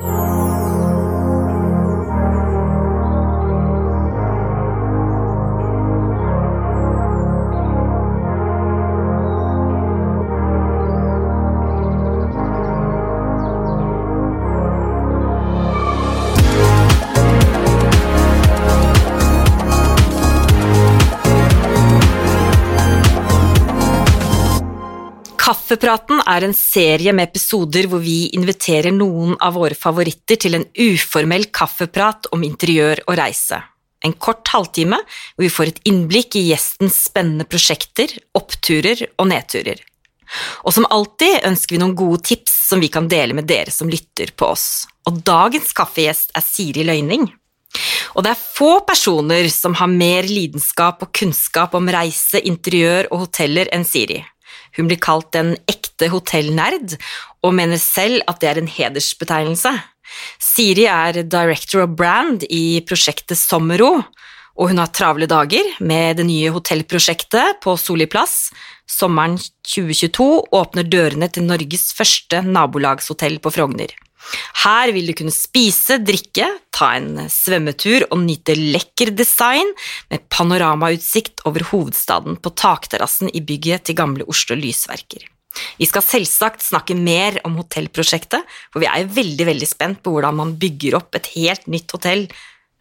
Oh. Kaffepraten er en serie med episoder hvor vi inviterer noen av våre favoritter til en uformell kaffeprat om interiør og reise. En kort halvtime hvor vi får et innblikk i gjestens spennende prosjekter, oppturer og nedturer. Og som alltid ønsker vi noen gode tips som vi kan dele med dere som lytter på oss. Og dagens kaffegjest er Siri Løyning. Og det er få personer som har mer lidenskap og kunnskap om reise, interiør og hoteller enn Siri. Hun blir kalt en ekte hotellnerd, og mener selv at det er en hedersbetegnelse. Siri er director of brand i prosjektet Sommerro, og hun har travle dager med det nye hotellprosjektet på Soli plass. Sommeren 2022 åpner dørene til Norges første nabolagshotell på Frogner. Her vil du kunne spise, drikke, ta en svømmetur og nyte lekker design med panoramautsikt over hovedstaden på takterrassen i bygget til gamle Oslo Lysverker. Vi skal selvsagt snakke mer om hotellprosjektet, for vi er veldig, veldig spent på hvordan man bygger opp et helt nytt hotell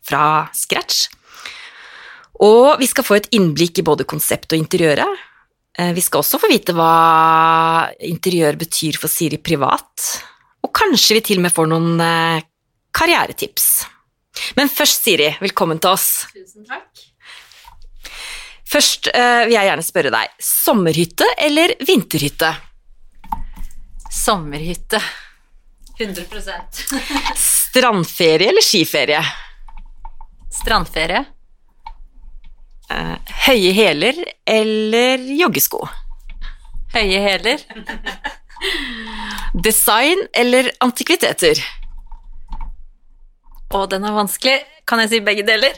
fra scratch. Og vi skal få et innblikk i både konsept og interiøret. Eh, vi skal også få vite hva interiør betyr for Siri privat, og kanskje vi til og med får noen eh, karrieretips. Men først, Siri, velkommen til oss. Tusen takk. Først eh, vil jeg gjerne spørre deg, sommerhytte eller vinterhytte? Sommerhytte. 100% Strandferie eller skiferie? Strandferie. Eh, høye hæler eller joggesko? Høye hæler. Design eller antikviteter? Å, den er vanskelig. Kan jeg si begge deler?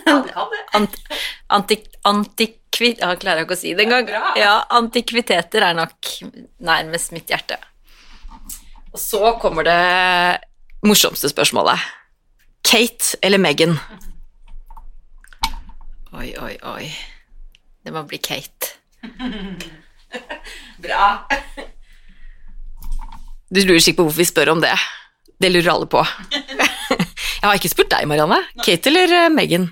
Ant, antik, antikvi... Ja, klarer jeg ikke å si det engang. Ja, antikviteter er nok nærmest mitt hjerte. Og så kommer det morsomste spørsmålet. Kate eller Megan? Oi, oi, oi. Det må bli Kate. Bra. Du lurer sikkert på hvorfor vi spør om det. Det lurer alle på. Jeg har ikke spurt deg, Marianne. Kate eller eh, Megan?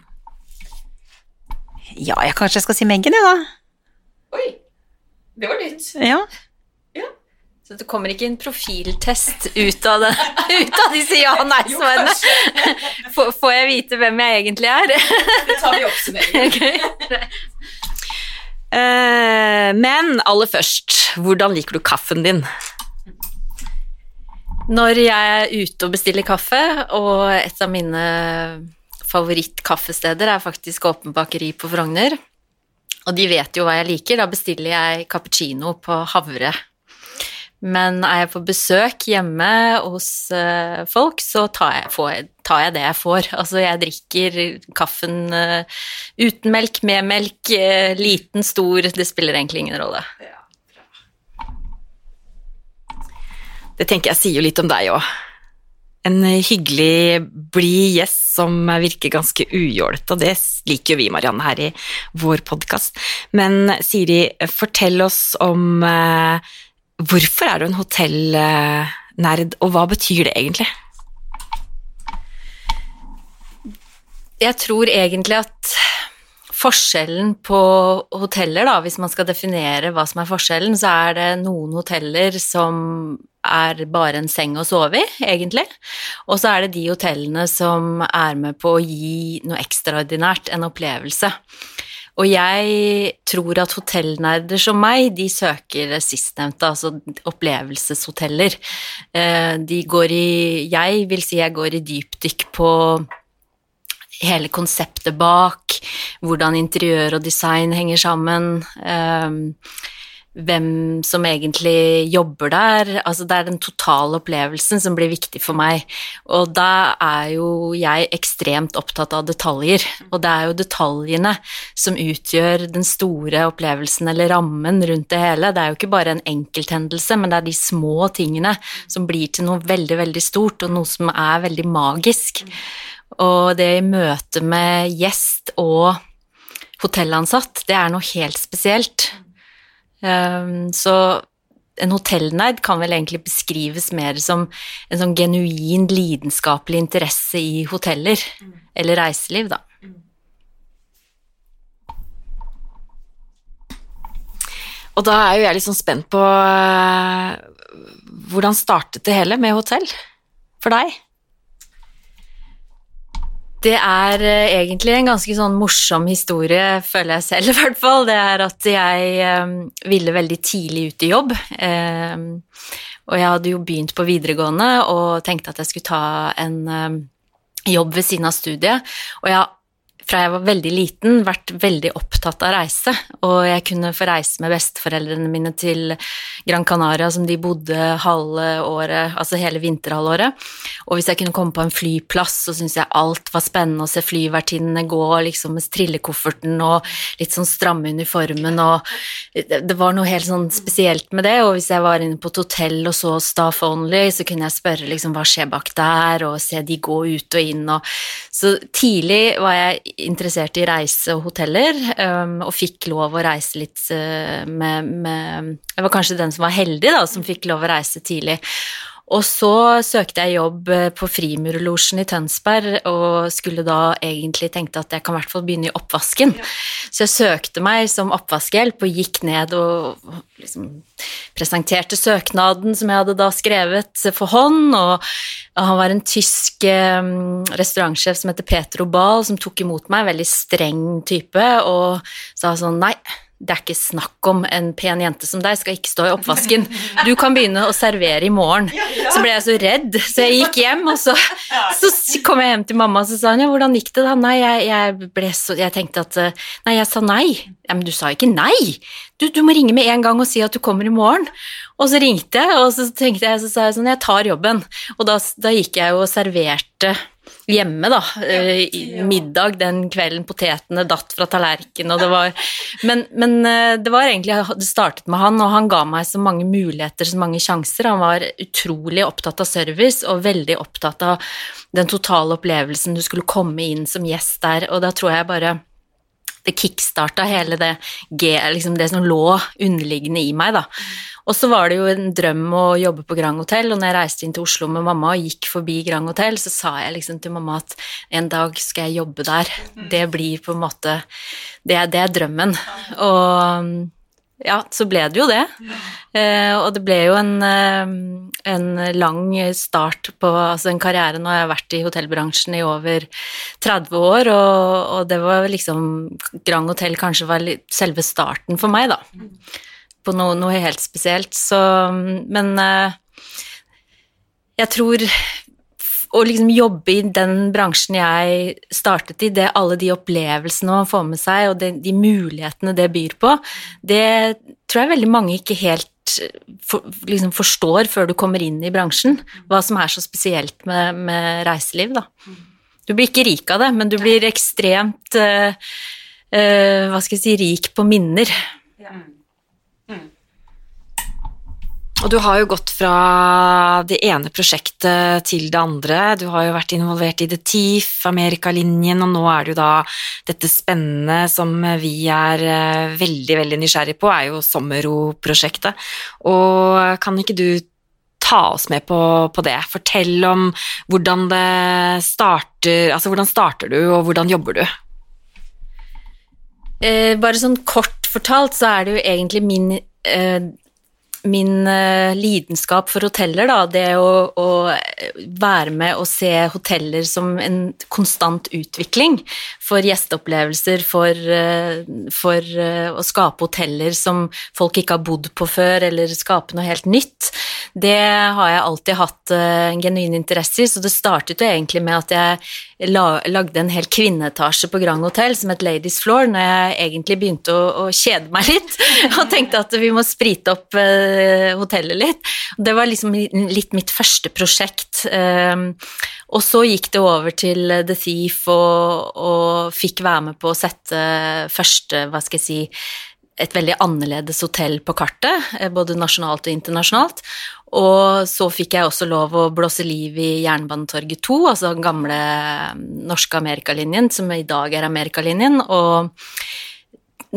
Ja, jeg kanskje skal si Megan, jeg, da. Oi, det var nytt. Ja. Så det kommer ikke en profiltest ut av, det, ut av disse ja- og nei-svarene? Får får jeg vite hvem jeg egentlig er? Det tar vi oppsummering. oppsummeringen. Ok. Eh, men aller først, hvordan liker du kaffen din? Når jeg er ute og bestiller kaffe, og et av mine favorittkaffesteder er faktisk Åpen bakeri på Frogner, og de vet jo hva jeg liker, da bestiller jeg cappuccino på havre. Men er jeg på besøk hjemme hos eh, folk, så tar jeg, får tar jeg det jeg får. Altså, jeg drikker kaffen eh, uten melk, med melk, eh, liten, stor, det spiller egentlig ingen rolle. Det tenker jeg sier jo litt om deg òg. En hyggelig, blid gjest som virker ganske ujålete, og det liker jo vi, Marianne, her i vår podkast. Men Siri, fortell oss om eh, hvorfor er du en hotellnerd, og hva betyr det egentlig? Jeg tror egentlig at forskjellen på hoteller, da, hvis man skal definere hva som er forskjellen, så er det noen hoteller som er bare en seng å sove i, egentlig. Og så er det de hotellene som er med på å gi noe ekstraordinært, en opplevelse. Og jeg tror at hotellnerder som meg, de søker sistnevnte, altså opplevelseshoteller. Eh, De går i Jeg vil si jeg går i dypdykk på hele konseptet bak, hvordan interiør og design henger sammen. eh, hvem som egentlig jobber der. Altså det er den totale opplevelsen som blir viktig for meg. Og da er jo jeg ekstremt opptatt av detaljer. Og det er jo detaljene som utgjør den store opplevelsen eller rammen rundt det hele. Det er jo ikke bare en enkelthendelse, men det er de små tingene som blir til noe veldig, veldig stort, og noe som er veldig magisk. Og det i møte med gjest og hotellansatt, det er noe helt spesielt. Um, så en hotellnerd kan vel egentlig beskrives mer som en sånn genuin lidenskapelig interesse i hoteller, eller reiseliv, da. Og da er jo jeg litt sånn spent på uh, hvordan startet det hele med hotell for deg? Det er uh, egentlig en ganske sånn morsom historie, føler jeg selv i hvert fall. Det er at jeg um, ville veldig tidlig ut i jobb. Um, og jeg hadde jo begynt på videregående og tenkte at jeg skulle ta en um, jobb ved siden av studiet. Og jeg har fra jeg var veldig liten vært veldig opptatt av reise, og jeg kunne få reise med besteforeldrene mine til Gran Canaria, som de bodde halve året, altså hele vinterhalvåret. Og hvis jeg kunne komme på en flyplass, så syntes jeg alt var spennende å se flyvertinnene gå liksom med trillekofferten og litt sånn stramme uniformen, og det var noe helt sånn spesielt med det. Og hvis jeg var inne på et hotell og så Staff Only, så kunne jeg spørre liksom hva skjer bak der, og se de gå ut og inn, og Så tidlig var jeg interessert i reise og hoteller, um, og fikk lov å reise litt uh, med, med, Jeg var kanskje den som var heldig, da, som fikk lov å reise tidlig. Og så søkte jeg jobb eh, på Frimurlosjen i Tønsberg, og skulle da egentlig tenkte at jeg kan i hvert fall begynne i oppvasken. Ja. Så jeg søkte meg som oppvaskhjelp og gikk ned og liksom presenterte søknaden som jeg hadde da skrevet for hånd, og han var en tysk eh, restaurantsjef som heter Petro Bahl, som tok imot meg, veldig streng type, og sa sånn nei det er ikke snakk om en pen jente som deg skal ikke stå i oppvasken. Du kan begynne å servere i morgen. Så ble jeg så redd, så jeg gikk hjem, og så, så kom jeg hjem til mamma og så sa hun, ja, hvordan gikk det da? Nei, jeg, jeg, så, jeg tenkte at Nei, jeg sa nei. Ja, men du sa ikke nei. Du, du, må ringe med en gang og si at du kommer i morgen. Og så ringte jeg, og så tenkte jeg, så sa jeg sånn, jeg tar jobben. Og da, da gikk jeg jo og serverte hjemme, da. Ja, middag den kvelden, potetene datt fra tallerkenen, og det var men, men, eh, det var egentlig Det startet med han, og han ga meg så mange muligheter, så mange sjanser. Han var utrolig opptatt av service og veldig opptatt av den totale opplevelsen du skulle komme inn som gjest der, og da tror jeg bare det kickstarta hele det, liksom det som lå underliggende i meg, da. Og så var det jo en drøm å jobbe på Grand Hotell, og når jeg reiste inn til Oslo med mamma og gikk forbi Grand Hotell, så sa jeg liksom til mamma at en dag skal jeg jobbe der. Det blir på en måte Det, det er drømmen. Og ja, så ble det jo det. Eh, og det ble jo en, eh, en, lang start på altså en karriere. Nå har jeg vært i hotellbransjen i over 30 år, og, og det var liksom Grand Hotell kanskje var selve starten for meg, da på noe, noe helt spesielt. Så Men eh, jeg tror å liksom jobbe i den bransjen jeg startet i, det alle de opplevelsene man får med seg, og de, de mulighetene det byr på, det tror jeg veldig mange ikke helt for, liksom forstår før du kommer inn i bransjen, hva som er så spesielt med, med reiseliv, da. Du blir ikke rik av det, men du blir ekstremt uh, uh, Hva skal jeg si rik på minner. Ja. Og du har jo gått fra det ene prosjektet til det andre. Du har jo vært involvert i The Teef, Amerikalinjen, og nå er det jo da dette spennende som vi er eh, veldig, veldig nysgjerrig på, er jo Sommero-prosjektet. Og kan ikke du ta oss med på, på, det? Fortell om hvordan det starter Altså hvordan starter du, og hvordan jobber du? Eh, bare sånn kort fortalt så er det jo egentlig min eh, min uh, lidenskap for hoteller, da, det å, å, være med og se hoteller som en konstant utvikling for gjesteopplevelser, for, uh, for å skape hoteller som folk ikke har bodd på før, eller skape noe helt nytt, det har jeg alltid hatt en genuin interesse i, så det startet jo egentlig med at jeg lagde en hel kvinneetasje på Grand Hotel som het Ladies Floor, når jeg egentlig begynte å, å kjede meg litt og tenkte at vi må sprite opp Eh, hotellet litt. Det var liksom litt mitt første prosjekt. Eh, og så gikk det over til The Thief og, og fikk være med på å sette første, hva skal jeg si, et veldig annerledes hotell på kartet, eh, både nasjonalt og internasjonalt. Og så fikk jeg også lov å blåse liv i Jernbanetorget 2, altså den gamle mm, norske Amerikalinjen, som i dag er Amerikalinjen. Og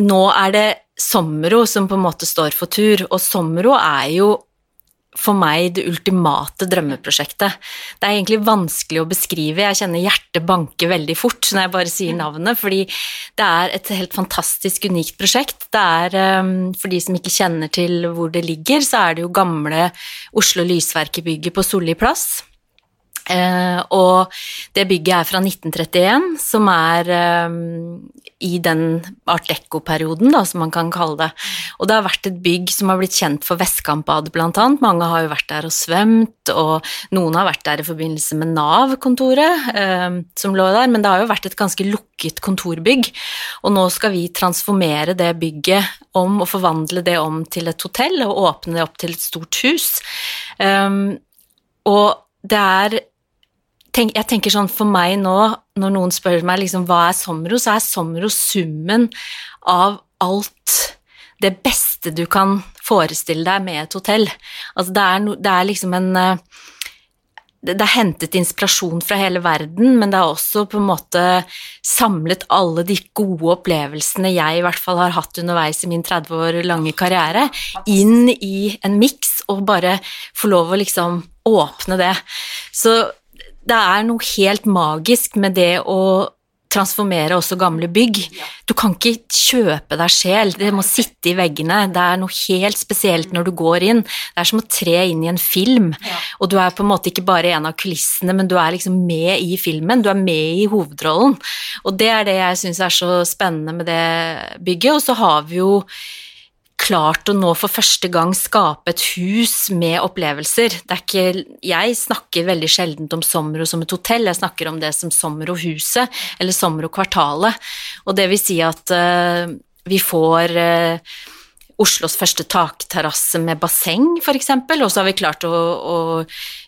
nå er det Sommero som på en måte står for tur, og Sommero er jo for meg det ultimate drømmeprosjektet. Det er egentlig vanskelig å beskrive, jeg kjenner hjertet banke veldig fort når jeg bare sier navnet, fordi det er et helt fantastisk unikt prosjekt. Det er, ehm, For de som ikke kjenner til hvor det ligger, så er det jo gamle Oslo Lysverkebygget på Solli plass. Eh, og det bygget er fra 1931, som er eh, i den art deco-perioden, som man kan kalle det. Og det har vært et bygg som har blitt kjent for Vestkantbadet, blant annet. Mange har jo vært der og svømt, og noen har vært der i forbindelse med Nav-kontoret eh, som lå der, men det har jo vært et ganske lukket kontorbygg. Og nå skal vi transformere det bygget om og forvandle det om til et hotell, og åpne det opp til et stort hus. Um, og det er tenk, jeg tenker sånn for meg nå, når noen spør meg liksom, hva er Somro, så er Somro summen av alt det beste du kan forestille deg med et hotell. Altså det er, no, det er liksom en eh, det er hentet inspirasjon fra hele verden, men det er også på en måte samlet alle de gode opplevelsene jeg i hvert fall har hatt underveis i min 30 år lange karriere, inn i en miks, og bare få lov å liksom åpne det. Så det er noe helt magisk med det å transformere også gamle bygg. Du kan ikke kjøpe deg sjel, det må sitte i veggene. Det er noe helt spesielt når du går inn. Det er som å tre inn i en film, og du er på en måte ikke bare en av kulissene, men du er liksom med i filmen, du er med i hovedrollen. Og det er det jeg syns er så spennende med det bygget. Og så har vi jo klart å nå for første gang skape et hus med opplevelser. Er ikke, jeg snakker veldig sjelden om Sommero som et hotell, jeg snakker om det som Sommero-huset eller Sommero-kvartalet. Og det vil si at uh, vi får uh, Oslos første takterrasse med basseng, f.eks., og så har vi klart å, å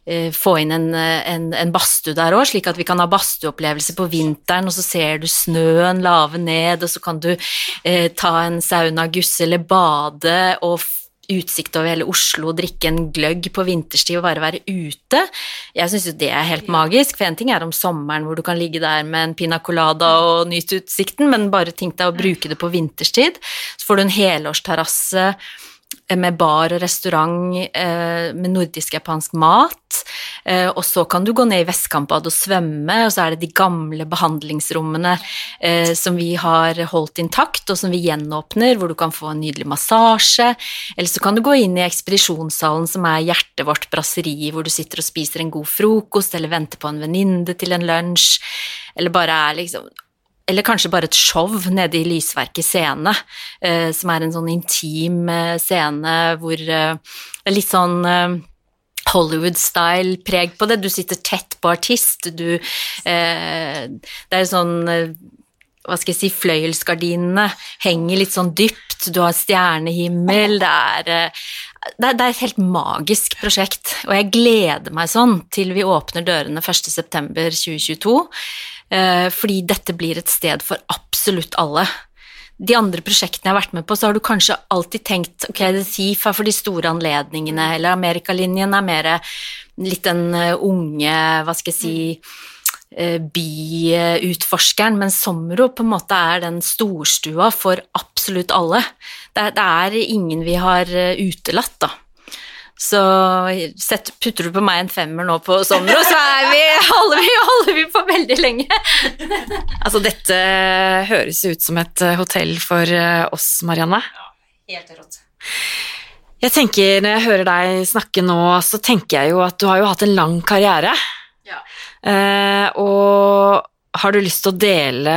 eh, få inn en, en, en badstue der òg, slik at vi kan ha badstueopplevelse på vinteren, og så ser du snøen lave ned, og så kan du eh, ta en sauna, gusse eller bade og utsikt over hele Oslo, drikke en gløgg på vinterstid og bare være ute. Jeg syns jo det er helt magisk, for en ting er om sommeren hvor du kan ligge der med en pina colada og nyte utsikten, men bare tenk deg å bruke det på vinterstid. Så får du en helårsterrasse med bar og restaurant eh, med nordisk-japansk mat. Eh, og så kan du gå ned i Vestkantbad og svømme, og så er det de gamle behandlingsrommene som vi har holdt intakt, og som vi gjenåpner, hvor du kan få en nydelig massasje. Eller så kan du gå inn i ekspedisjonssalen, som er hjertet vårt brasseri, hvor du sitter og spiser en god frokost, eller venter på en venninne til en lunsj, eller bare er liksom eller kanskje bare et show nede i Lysverket scene, eh, som er en sånn intim eh, scene hvor eh, det er litt sånn eh, Hollywood-style preg på det. Du sitter tett på artist, du eh, Det er sånn eh, hva skal jeg si, fløyelsgardinene henger litt sånn dypt, du har stjernehimmel, er, det er, det er et helt magisk prosjekt, og jeg gleder meg sånn til vi åpner dørene 1.9.2022. Eh, fordi dette blir et sted for absolutt alle. De andre prosjektene jeg har vært med på, så har du kanskje alltid tenkt ok, The Thief er for de store anledningene, eller Amerikalinjen er mer litt den eh, unge, hva skal jeg si eh, byutforskeren, men Sommero på en måte er den storstua for absolutt alle. Det, det er ingen vi har utelatt, da. Så set, putter du på meg en femmer nå på og så er vi, holder, vi, holder vi på veldig lenge. altså, dette høres ut som et eh, hotell for eh, oss, Marianne. Ja, helt rått. Jeg tenker, Når jeg hører deg snakke nå, så tenker jeg jo at du har jo hatt en lang karriere. Ja. Eh, og har du lyst til å dele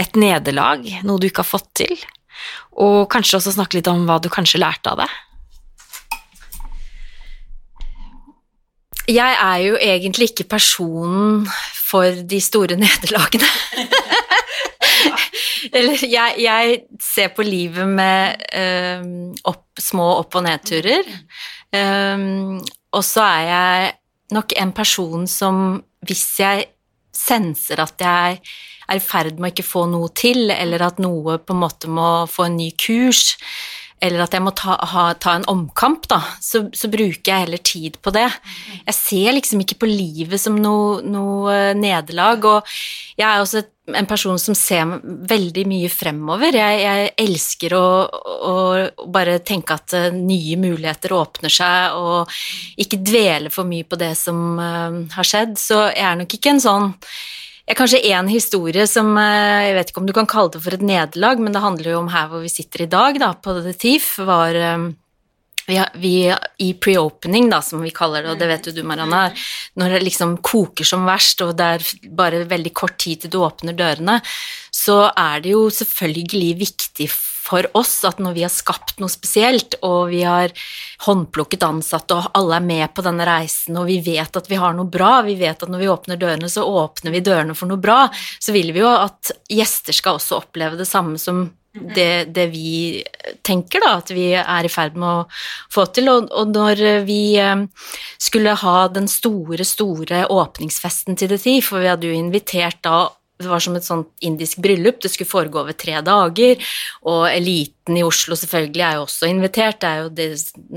et nederlag, noe du ikke har fått til? Og kanskje også snakke litt om hva du kanskje lærte av det? Jeg er jo egentlig ikke personen for de store nederlagene. Eller jeg, jeg, ser på livet med um, opp, små opp- og nedturer. Um, og så er jeg nok en person som hvis jeg senser at jeg er i ferd med å ikke få noe til, eller at noe på en måte må få en ny kurs, eller at jeg må ta, ha, ta en omkamp, da, så, så, bruker jeg heller tid på det. Jeg ser liksom ikke på livet som noe, noe nederlag, og jeg er også en person som ser veldig mye fremover. Jeg, jeg elsker å, å, bare tenke at uh, nye muligheter åpner seg, og ikke dvele for mye på det som uh, har skjedd. Så jeg er nok ikke en sånn ja, kanskje én historie som eh, Jeg vet ikke om du kan kalle det for et nederlag, men det handler jo om her hvor vi sitter i dag, da, på The Thief, var eh, vi, vi, I pre-opening, da, som vi kaller det, og det vet jo du, Marianne, når det liksom koker som verst, og det er bare veldig kort tid til du åpner dørene, så er det jo selvfølgelig viktig for oss at når vi har skapt noe spesielt, og vi har håndplukket ansatte, og alle er med på denne reisen, og vi vet at vi har noe bra, vi vet at når vi åpner dørene, så åpner vi dørene for noe bra, så vil vi jo at gjester skal også oppleve det samme som det, det, vi tenker da, at vi er i ferd med å få til. Og, og, når vi eh, skulle ha den store, store åpningsfesten til The Thief, for vi hadde jo invitert da det var som et sånt indisk bryllup, det skulle foregå over tre dager, og eliten i Oslo selvfølgelig er jo også invitert. Det er jo, det,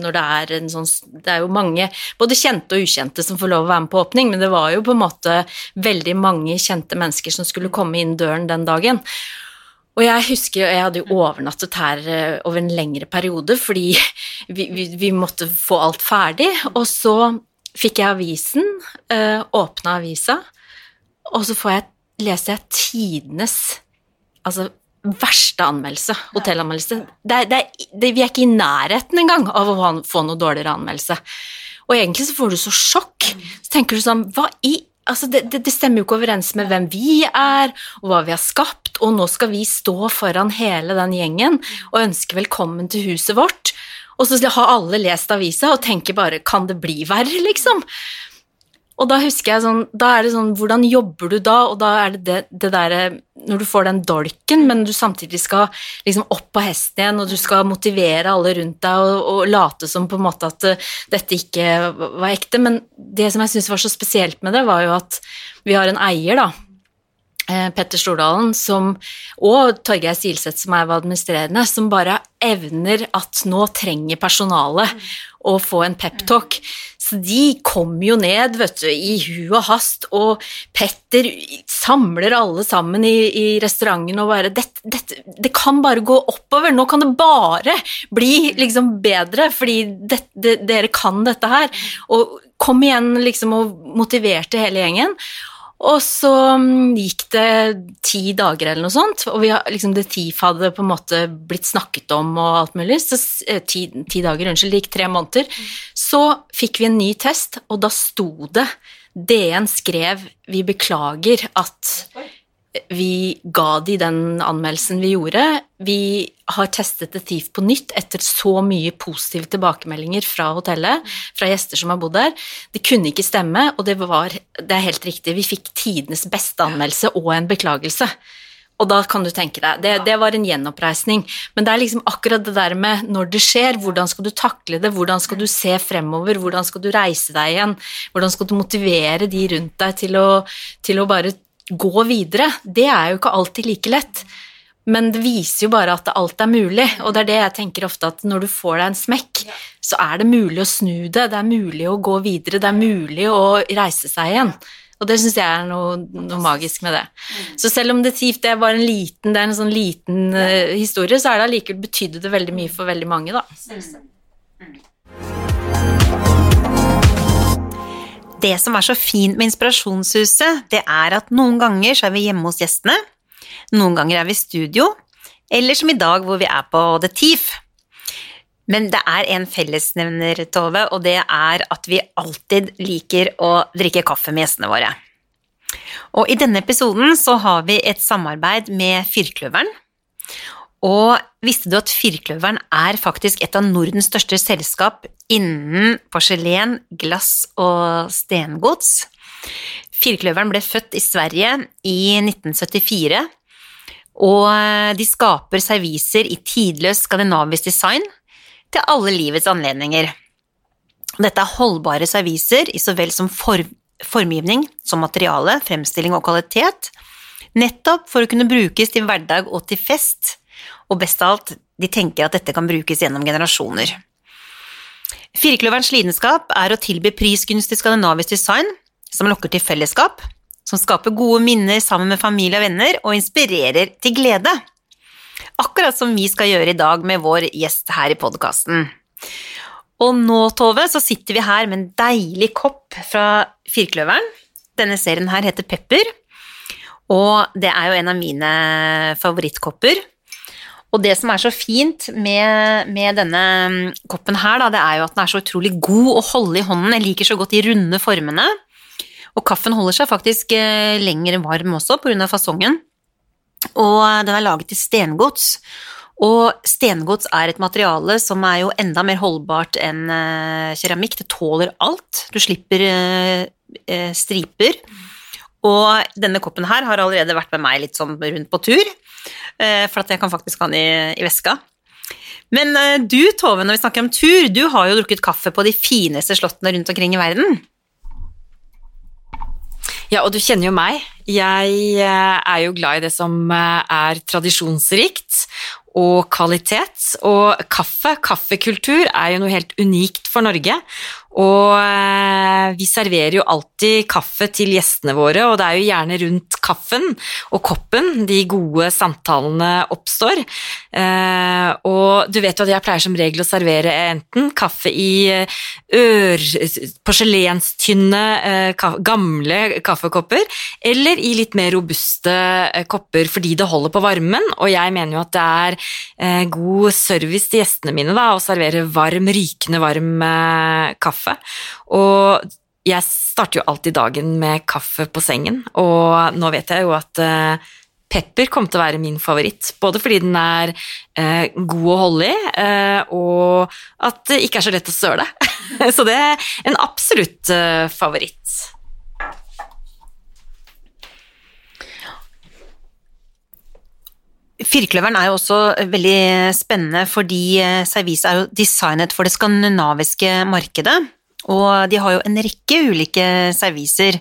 når det er, en sånn, det er jo mange, både kjente og ukjente, som får lov å være med på åpning, men det var jo på en måte veldig mange kjente mennesker som skulle komme inn døren den dagen. Og jeg husker jeg hadde jo overnattet her eh, over en lengre periode fordi vi, vi, vi måtte få alt ferdig. Og så fikk jeg avisen, eh, åpna avisa, og så får jeg, leser jeg tidenes altså, verste anmeldelse, hotellanmeldelse. Det er, det er, det, vi er ikke i nærheten engang av å få noe dårligere anmeldelse. Og egentlig så får du så sjokk. Så tenker du sånn Hva i altså det, det, stemmer jo ikke overens med hvem vi er, og hva vi har skapt, og nå skal vi stå foran hele den gjengen og ønske velkommen til huset vårt, og så har alle lest avisa og tenker bare kan det bli verre, liksom? Og da husker jeg sånn, da er det sånn Hvordan jobber du da? Og da er det det, det derre Når du får den dolken, men du samtidig skal liksom opp på hesten igjen, og du skal motivere alle rundt deg og, og late som på en måte at uh, dette ikke var ekte. Men det som jeg syns var så spesielt med det, var jo at vi har en eier, da. Eh, Petter Stordalen som, og Torgeir Silseth, som er administrerende, som bare evner at nå trenger personalet å få en peptalk. Så de kommer jo ned vet du, i hu og hast, og Petter samler alle sammen i, i restauranten og bare dette, dette, Det kan bare gå oppover, nå kan det bare bli liksom bedre, fordi det, det, dere kan dette her. Og kom igjen liksom og motiverte hele gjengen. Og så mm, gikk det ti dager eller noe sånt, og vi, liksom, det TIF hadde på en måte blitt snakket om og alt mulig, så eh, ti, ti dager, unnskyld, det gikk tre måneder. Så fikk vi en ny test, og da sto det DN skrev 'Vi beklager at vi ga de den anmeldelsen vi gjorde. Vi har testet The Thief på nytt etter så mye positive tilbakemeldinger fra hotellet, fra gjester som har bodd der. Det kunne ikke stemme, og det var det er helt riktig, vi fikk tidenes beste anmeldelse og en beklagelse. Og da kan du tenke deg, det, det, var en gjenoppreisning. Men det er liksom akkurat det der med når det skjer, hvordan skal du takle det, hvordan skal du se fremover, hvordan skal du reise deg igjen, hvordan skal du motivere de rundt deg til å, til å bare gå videre. Det er jo ikke alltid like lett. Men det viser jo bare at alt er mulig, og det er det jeg tenker ofte at når du får deg en smekk, så er det mulig å snu det, det er mulig å gå videre, det er mulig å reise seg igjen. Og det syns jeg er noe, noe, magisk med det. Så selv om det, det var en liten, det er en sånn liten uh, historie, så er det allikevel betydde det veldig mye for veldig mange, da. Det som er så fint med Inspirasjonshuset, det er at noen ganger så er vi hjemme hos gjestene, noen ganger er vi i studio, eller som i dag hvor vi er på The Thief. Men det er en fellesnevner, Tove, og det er at vi alltid liker å drikke kaffe med gjestene våre. Og i denne episoden så har vi et samarbeid med Firkløveren. Og visste du at Firkløveren er faktisk et av Nordens største selskap innen porselen, glass og stengods? Firkløveren ble født i Sverige i 1974, og de skaper serviser i tidløs skandinavisk design til alle livets anledninger. Dette er holdbare serviser i så vel som for formgivning som materiale, fremstilling og kvalitet, nettopp for å kunne brukes til hverdag og til fest, og best av alt, de tenker at dette kan brukes gjennom generasjoner. Firkløverens lidenskap er å tilby prisgunstig skandinavisk design som lokker til fellesskap, som skaper gode minner sammen med familie og venner, og inspirerer til glede. Akkurat som vi skal gjøre i dag med vår gjest her i podkasten. Og nå, Tove, så sitter vi her med en deilig kopp fra Firkløveren. Denne serien her heter Pepper, og det er jo en av mine favorittkopper. Og det som er så fint med, med denne koppen her, da, det er jo at den er så utrolig god å holde i hånden. Jeg liker så godt de runde formene. Og kaffen holder seg faktisk eh, lenger varm også, av fasongen. Og den er laget i stengods. Og stengods er et materiale som er jo enda mer holdbart enn uh, keramikk. Det tåler alt. Du slipper uh, striper. Og denne koppen her har allerede vært med meg litt sånn rundt på tur, for at jeg kan faktisk ha den i, i veska. Men du, Tove, når vi snakker om tur, du har jo drukket kaffe på de fineste slottene rundt omkring i verden. Ja, og du kjenner jo meg. Jeg er jo glad i det som er tradisjonsrikt, og kvalitet. Og kaffe, kaffekultur, er jo noe helt unikt for Norge. Og eh, vi serverer jo alltid kaffe til gjestene våre, og det er jo gjerne rundt kaffen og koppen de gode samtalene oppstår. Eh, og du vet jo at jeg pleier som regel å servere enten kaffe i eh, ør... porselenstynne, gamle kaffekopper, eller i litt mer robuste kopper fordi det holder på varmen, og jeg mener jo at det er god service til gjestene mine da, og servere varm, rykende varm kaffe kaffe. Og jeg starter jo alltid dagen med kaffe på sengen, og nå vet jeg jo at uh, pepper kommer til å være min favoritt. Både fordi den er eh, god å holde i, eh, og at det ikke er så lett å søle. så det er en absolutt favoritt. Firkløveren er jo også veldig spennende fordi servise er jo designet for det skandinaviske markedet. Og de har jo en rekke ulike serviser.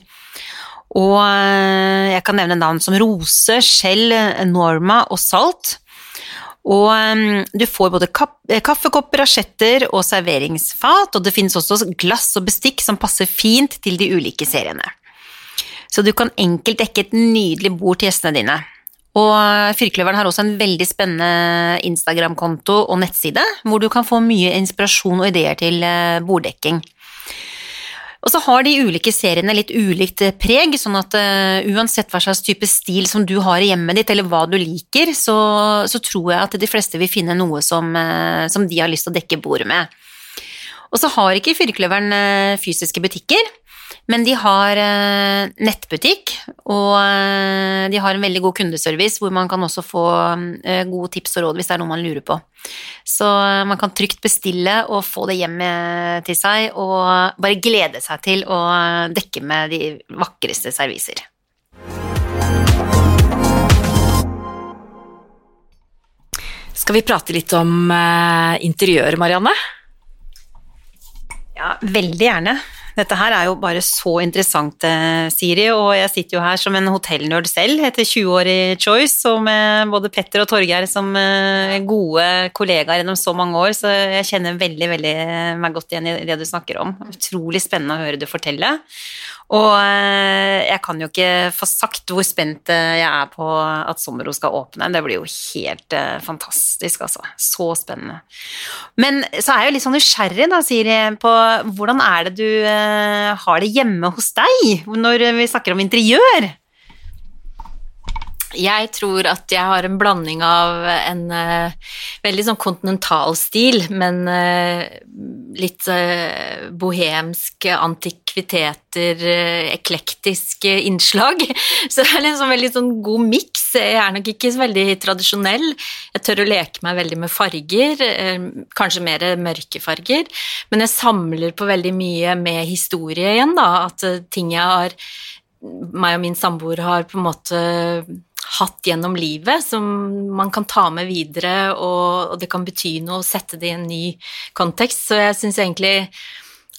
Og eh, jeg kan nevne navn som Rose, Shell, Norma og Salt. Og eh, du får både eh, kaffekopper, asjetter og serveringsfat, og det finnes også glass og bestikk som passer fint til de ulike seriene. Så du kan enkelt dekke et nydelig bord til gjestene dine. Og Firkløveren har også en veldig spennende Instagram-konto og nettside, hvor du kan få mye inspirasjon og ideer til borddekking. Og så har de ulike seriene litt ulikt preg, sånn at uh, uansett hva slags type stil som du har i hjemmet ditt, eller hva du liker, så, så tror jeg at de fleste vil finne noe som, uh, som de har lyst til å dekke bordet med. Og så har ikke Firkløveren fysiske butikker, men de har eh, nettbutikk, og eh, de har en veldig god kundeservice hvor man kan også få eh, gode tips og råd hvis det er noe man lurer på. Så man kan trygt bestille og få det hjem til seg, og bare glede seg til å dekke med de vakreste serviser. Skal vi prate litt om interiør, Marianne? Ja, veldig gjerne. Dette her er jo bare så interessant, eh, Siri, og jeg sitter jo her som en hotellnerd selv etter 20 år i Choice, og med både Petter og Torgeir som eh, gode kollegaer gjennom så mange år, så jeg kjenner veldig, veldig meg godt igjen i det du snakker om. Utrolig spennende å høre du fortelle. Og eh, jeg kan jo ikke få sagt hvor spent eh, jeg er på at Sommero skal åpne. Det blir jo helt eh, fantastisk, altså. Så spennende. Men så er jeg jo litt sånn nysgjerrig, da, Siri, på hvordan er det du har det hjemme hos deg når vi snakker om interiør? Jeg tror at jeg har en blanding av en uh, veldig sånn kontinental stil, men uh, litt uh, bohemsk, antikviteter, eklektisk innslag. Så det er en sånn veldig sånn god miks. Jeg er nok ikke så veldig tradisjonell. Jeg tør å leke meg veldig med farger, kanskje mer mørke farger, men jeg samler på veldig mye med historie igjen, da. At ting jeg har meg og min samboer har på en måte hatt gjennom livet, som man kan ta med videre, og, og det kan bety noe å sette det i en ny kontekst. Så jeg syns egentlig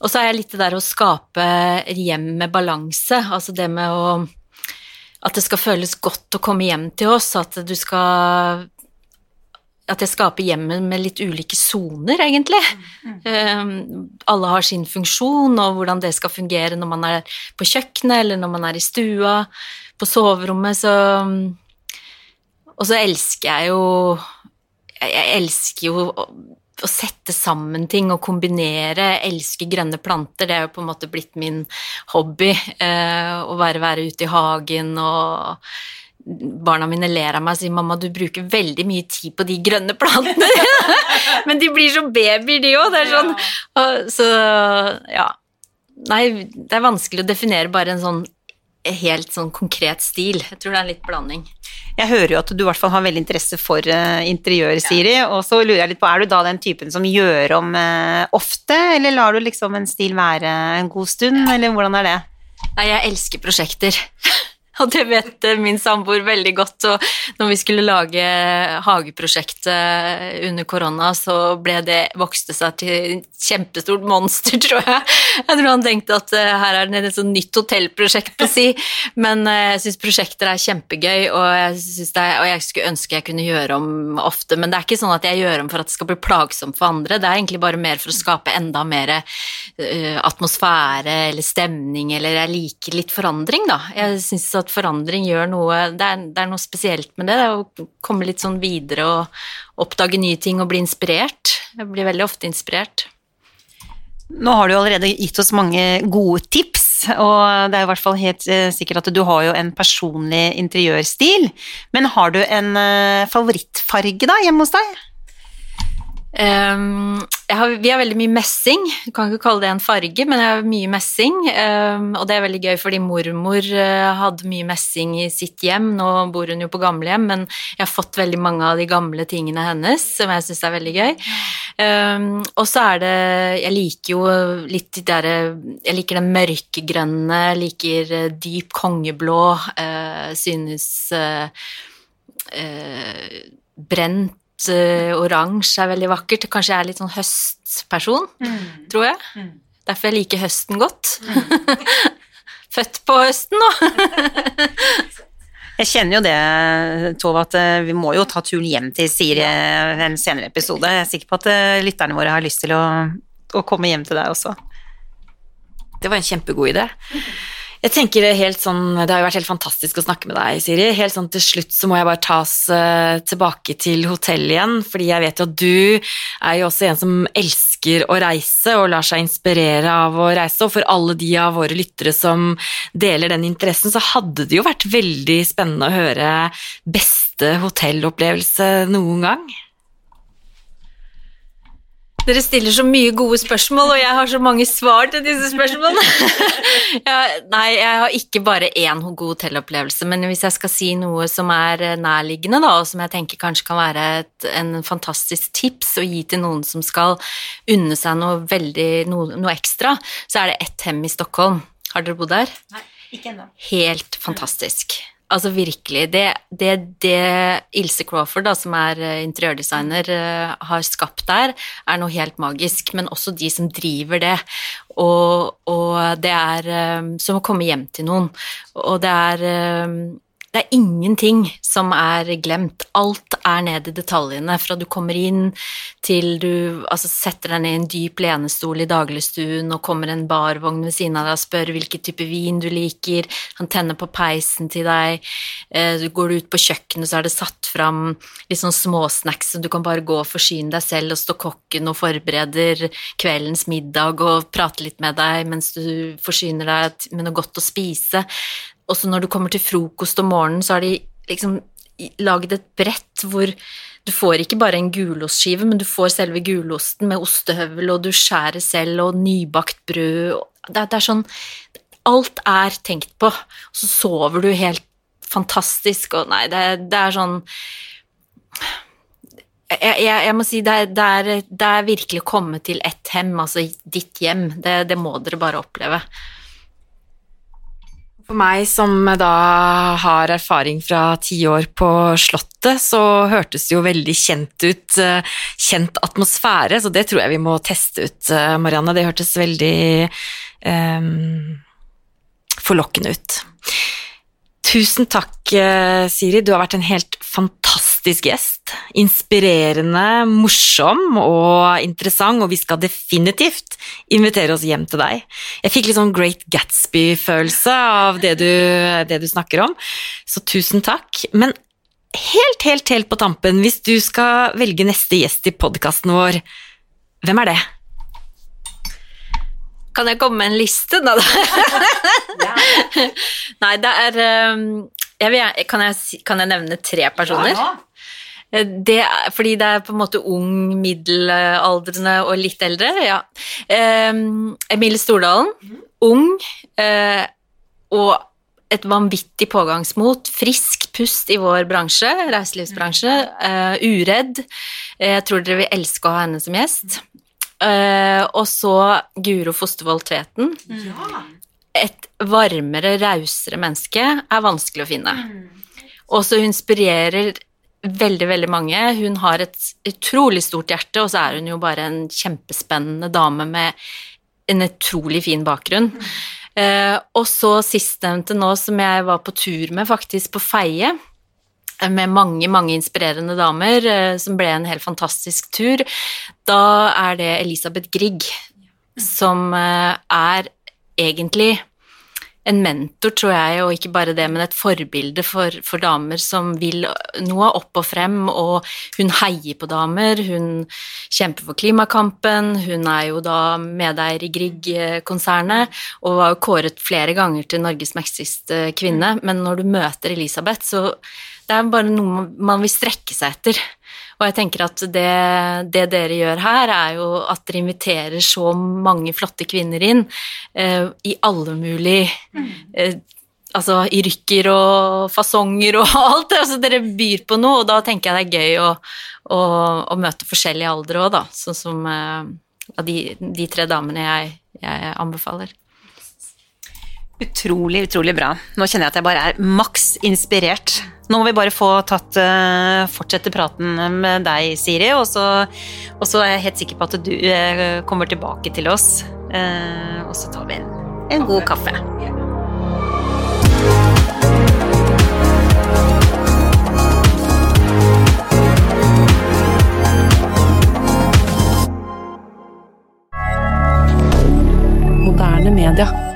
Og så er jeg litt det der å skape hjem med balanse, altså det med å At det skal føles godt å komme hjem til oss, at du skal at jeg skaper hjemmet med litt ulike soner, egentlig. Mm. Um, alle har sin funksjon, og hvordan det skal fungere når man er på kjøkkenet, eller når man er i stua, på soverommet, så og så elsker jeg jo Jeg elsker jo å, å sette sammen ting og kombinere. Jeg elsker grønne planter. Det er jo på en måte blitt min hobby. Uh, å være, være ute i hagen og Barna mine ler av meg og sier 'mamma, du bruker veldig mye tid på de grønne plantene'. Men de blir så babyer, de òg. Det er sånn Så ja. Nei, det er vanskelig å definere bare en sånn helt sånn konkret stil. Jeg tror det er en litt blanding. Jeg hører jo at du i hvert fall har veldig interesse for uh, interiør, Siri, ja. og så lurer jeg litt på, er du da den typen som gjør om uh, ofte, eller lar du liksom en stil være en god stund, eller hvordan er det? Nei, jeg elsker prosjekter. Og det vet min samboer veldig godt. Og når vi skulle lage hageprosjektet under korona, så ble det vokste seg til et kjempestort monster, tror jeg. Jeg tror han tenkte at eh, her er det et sånt nytt hotellprosjekt på si. Men eh, jeg syns prosjekter er kjempegøy, og jeg, er, og jeg skulle ønske jeg kunne gjøre om ofte. Men det er ikke sånn at jeg gjør om for at det skal bli plagsomt for andre. Det er egentlig bare mer for å skape enda mer atmosfære eller stemning, eller jeg liker litt forandring, da. Jeg synes at forandring gjør noe det er, det er, noe spesielt med det, det å komme litt sånn videre og oppdage nye ting og bli inspirert. Jeg blir veldig ofte inspirert. Nå har du allerede gitt oss mange gode tips, og det er i hvert fall helt eh, sikkert at du har jo en personlig interiørstil. Men har du en eh, favorittfarge da hjemme hos deg? Um, har, vi har veldig mye messing. Du kan ikke kalle det en farge, men jeg har mye messing. Um, og det er veldig gøy fordi mormor uh, hadde mye messing i sitt hjem. Nå bor hun jo på gamlehjem, men jeg har fått veldig mange av de gamle tingene hennes som jeg syns er veldig gøy. Um, og så er det Jeg liker jo litt de derre Jeg liker den mørkegrønne, liker uh, dyp kongeblå, uh, synes brent oransje er veldig vakkert. Kanskje jeg er litt sånn høstperson, mm. tror jeg. Mm. Derfor jeg liker høsten godt. Mm. Født på høsten nå. jeg kjenner jo det, Tove, at eh, vi må jo ta turen hjem til Siri en senere episode. Jeg er sikker på at eh, lytterne våre har lyst til å, å komme hjem til deg også. Det var en kjempegod idé. Jeg tenker helt sånn, Det har jo vært helt fantastisk å snakke med deg, Siri. Helt sånn til slutt så må jeg bare tas uh, tilbake til hotellet igjen, fordi jeg vet jo at du er jo også en som elsker å reise og lar seg inspirere av å reise, og for alle de av våre lyttere som deler den interessen, så hadde det jo vært veldig spennende å høre beste hotellopplevelse noen gang. Dere stiller så mye gode spørsmål, og jeg har så mange svar til disse spørsmålene. ja, nei, jeg har ikke bare én god hotellopplevelse, men hvis jeg skal si noe som er nærliggende, da, og som jeg tenker kanskje kan være et, en fantastisk tips å gi til noen som skal unne seg noe veldig, noe, noe ekstra, så er det ett hem i Stockholm. Har dere bodd der? Nei, ikke ennå. Helt fantastisk. Altså virkelig. Det, det, det, Ilse Crawford, da, som er eh, interiørdesigner, uh, har skapt der, er noe helt magisk. Men også de som driver det. Og, og det er um, som å komme hjem til noen. Og det er det er ingenting som er glemt. Alt er ned i detaljene, fra du kommer inn til du altså, setter deg ned i en dyp lenestol i dagligstuen, og kommer en barvogn ved siden av deg og spør hvilken type vin du liker, han tenner på peisen til deg, eh, du går ut på kjøkkenet, så er det satt fram litt sånn småsnacks, så du kan bare gå og forsyne deg selv, og stå kokken og forbereder kveldens middag og prate litt med deg mens du forsyner deg med noe godt å spise. Og så når du kommer til frokost om morgenen, så har de liksom lagd et brett hvor du får ikke bare en gulostskive, men du får selve gulosten med ostehøvel, og du skjærer selv, og nybakt brød det, det er sånn Alt er tenkt på, og så sover du helt fantastisk, og nei, det, det er sånn jeg, jeg, jeg, må si det er, det, er, det er, virkelig å komme til ett hem, altså ditt hjem. Det, det må dere bare oppleve. For meg som da har erfaring fra ti år på Slottet, så hørtes det jo veldig kjent ut. Eh, kjent atmosfære, så det tror jeg vi må teste ut, eh, Marianne. Det hørtes veldig um, forlokkende ut. Tusen takk, eh, Siri. Du har vært en helt fantastisk gjest. Inspirerende, morsom og interessant, og vi skal definitivt invitere oss hjem til deg. Jeg fikk litt sånn Great Gatsby-følelse av det du, det du snakker om, så tusen takk. Men helt, helt, helt på tampen, hvis du skal velge neste gjest i podkasten vår, hvem er det? Kan jeg komme med en liste, da? Nei, det er um, jeg vil, kan, jeg, kan, jeg, nevne tre personer? Ja, ja. Det, fordi det er på en måte ung, middelaldrende og litt eldre. Ja. Um, Emilie Stordalen. Mm. Ung. Uh, og et vanvittig pågangsmot. Frisk pust i vår bransje, reiselivsbransje. Uh, uredd. Jeg tror dere vil elske å ha henne som gjest. Uh, og så Guro Fostervoll Tveten. Ja. Et varmere, rausere menneske er vanskelig å finne. Og så inspirerer veldig, veldig mange. Hun har et utrolig stort hjerte, og så er hun jo bare en kjempespennende dame med en utrolig fin bakgrunn. Uh, og så sistnevnte nå, som jeg var på tur med, faktisk på Feie med mange, mange inspirerende damer, eh, som ble en helt fantastisk tur. Da er det Elisabeth Grieg, som eh, er egentlig en mentor, tror jeg, og ikke bare det, men et forbilde for, for, damer som vil noe opp og frem, og hun heier på damer, hun kjemper for klimakampen, hun er jo da medeier i Grieg-konsernet og var jo kåret flere ganger til Norges mektigste kvinne, men når du møter Elisabeth, så det er bare noe man vil strekke seg etter. Og jeg tenker at det, det, dere gjør her, er jo at dere inviterer så mange flotte kvinner inn eh, i alle mulige eh, Altså i rykker og fasonger og alt. Altså dere byr på noe, og da tenker jeg det er gøy å, å, å møte forskjellige aldre òg, da. Sånn som eh, de, de, tre damene jeg, jeg anbefaler. Utrolig, utrolig bra. Nå kjenner jeg at jeg bare er maks inspirert. Nå må vi bare få tatt, uh, fortsette praten med deg, Siri, og så, og så, er jeg helt sikker på at du uh, kommer tilbake til oss. Uh, og så tar vi en, en god kaffe. Moderne media.